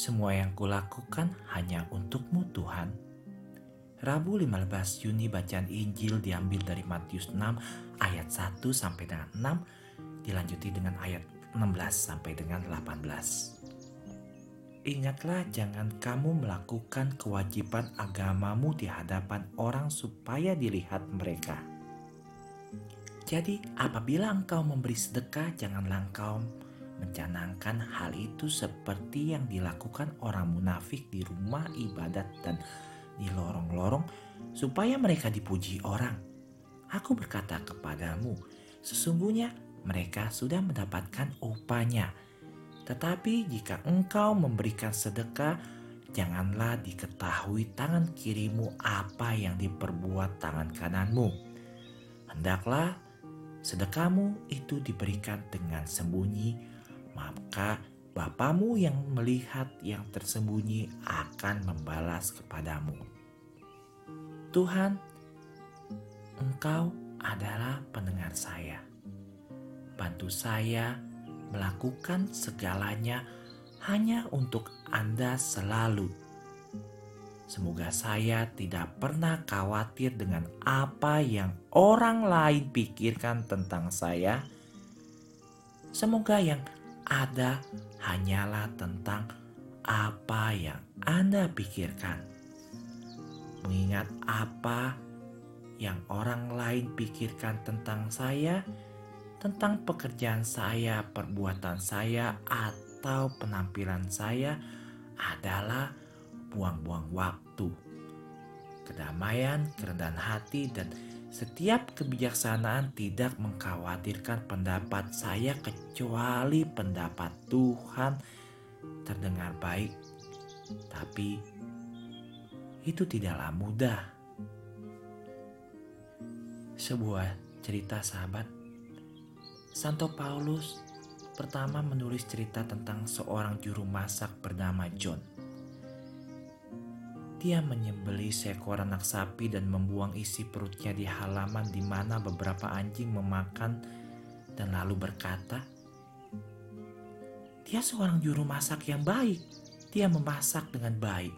Semua yang kulakukan hanya untukmu Tuhan. Rabu 15 Juni bacaan Injil diambil dari Matius 6 ayat 1 sampai dengan 6 dilanjuti dengan ayat 16 sampai dengan 18. Ingatlah jangan kamu melakukan kewajiban agamamu di hadapan orang supaya dilihat mereka. Jadi apabila engkau memberi sedekah janganlah engkau mencanangkan hal itu seperti yang dilakukan orang munafik di rumah ibadat dan di lorong-lorong supaya mereka dipuji orang. Aku berkata kepadamu, sesungguhnya mereka sudah mendapatkan upahnya. Tetapi jika engkau memberikan sedekah, janganlah diketahui tangan kirimu apa yang diperbuat tangan kananmu. Hendaklah sedekahmu itu diberikan dengan sembunyi maka Bapamu yang melihat yang tersembunyi akan membalas kepadamu. Tuhan, Engkau adalah pendengar saya. Bantu saya melakukan segalanya hanya untuk Anda selalu. Semoga saya tidak pernah khawatir dengan apa yang orang lain pikirkan tentang saya. Semoga yang ada hanyalah tentang apa yang Anda pikirkan. Mengingat apa yang orang lain pikirkan tentang saya, tentang pekerjaan saya, perbuatan saya, atau penampilan saya adalah buang-buang waktu. Kedamaian, kerendahan hati, dan setiap kebijaksanaan tidak mengkhawatirkan pendapat saya kecuali pendapat Tuhan terdengar baik. Tapi itu tidaklah mudah. Sebuah cerita sahabat. Santo Paulus pertama menulis cerita tentang seorang juru masak bernama John dia menyembeli seekor anak sapi dan membuang isi perutnya di halaman di mana beberapa anjing memakan dan lalu berkata, "Dia seorang juru masak yang baik. Dia memasak dengan baik."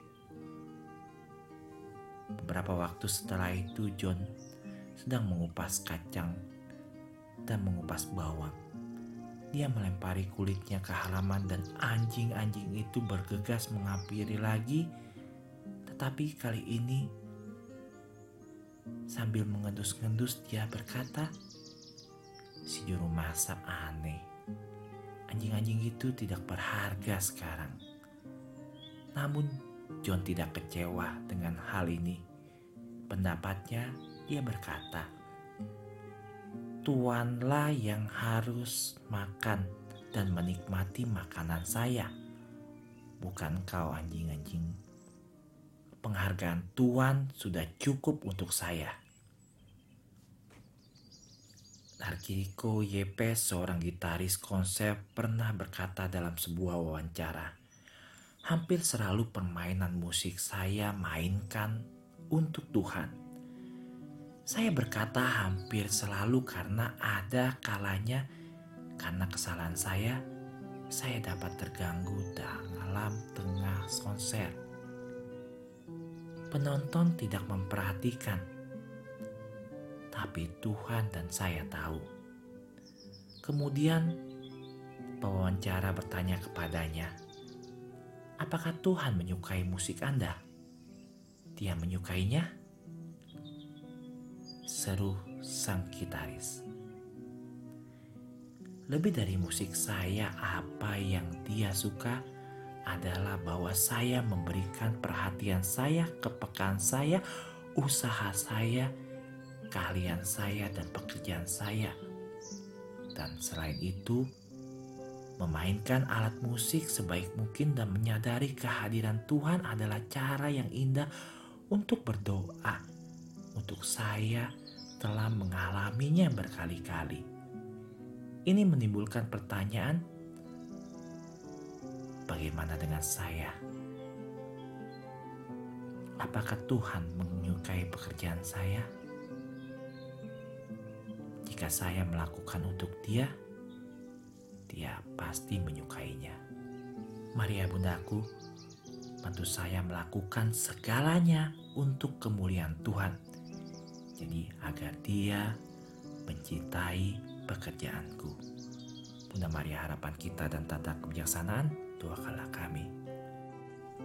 Beberapa waktu setelah itu, John sedang mengupas kacang dan mengupas bawang. Dia melempari kulitnya ke halaman dan anjing-anjing itu bergegas menghampiri lagi tapi kali ini sambil mengendus-ngendus dia berkata, si juru masak aneh. Anjing-anjing itu tidak berharga sekarang. Namun John tidak kecewa dengan hal ini. Pendapatnya dia berkata, Tuanlah yang harus makan dan menikmati makanan saya, bukan kau anjing-anjing penghargaan Tuhan sudah cukup untuk saya. Narkiko Yepes, seorang gitaris konser, pernah berkata dalam sebuah wawancara, hampir selalu permainan musik saya mainkan untuk Tuhan. Saya berkata hampir selalu karena ada kalanya karena kesalahan saya, saya dapat terganggu dalam tengah konser penonton tidak memperhatikan, tapi Tuhan dan saya tahu. Kemudian, pewawancara bertanya kepadanya, "Apakah Tuhan menyukai musik Anda?" Dia menyukainya, seru sang gitaris. Lebih dari musik saya, apa yang dia suka adalah bahwa saya memberikan perhatian saya, kepekaan saya, usaha saya, kalian saya, dan pekerjaan saya. Dan selain itu, memainkan alat musik sebaik mungkin dan menyadari kehadiran Tuhan adalah cara yang indah untuk berdoa. Untuk saya telah mengalaminya berkali-kali. Ini menimbulkan pertanyaan, Bagaimana dengan saya? Apakah Tuhan menyukai pekerjaan saya? Jika saya melakukan untuk Dia, Dia pasti menyukainya. Maria Bundaku, bantu saya melakukan segalanya untuk kemuliaan Tuhan. Jadi agar dia mencintai pekerjaanku. Bunda Maria harapan kita dan tata kebijaksanaan, doakanlah kami.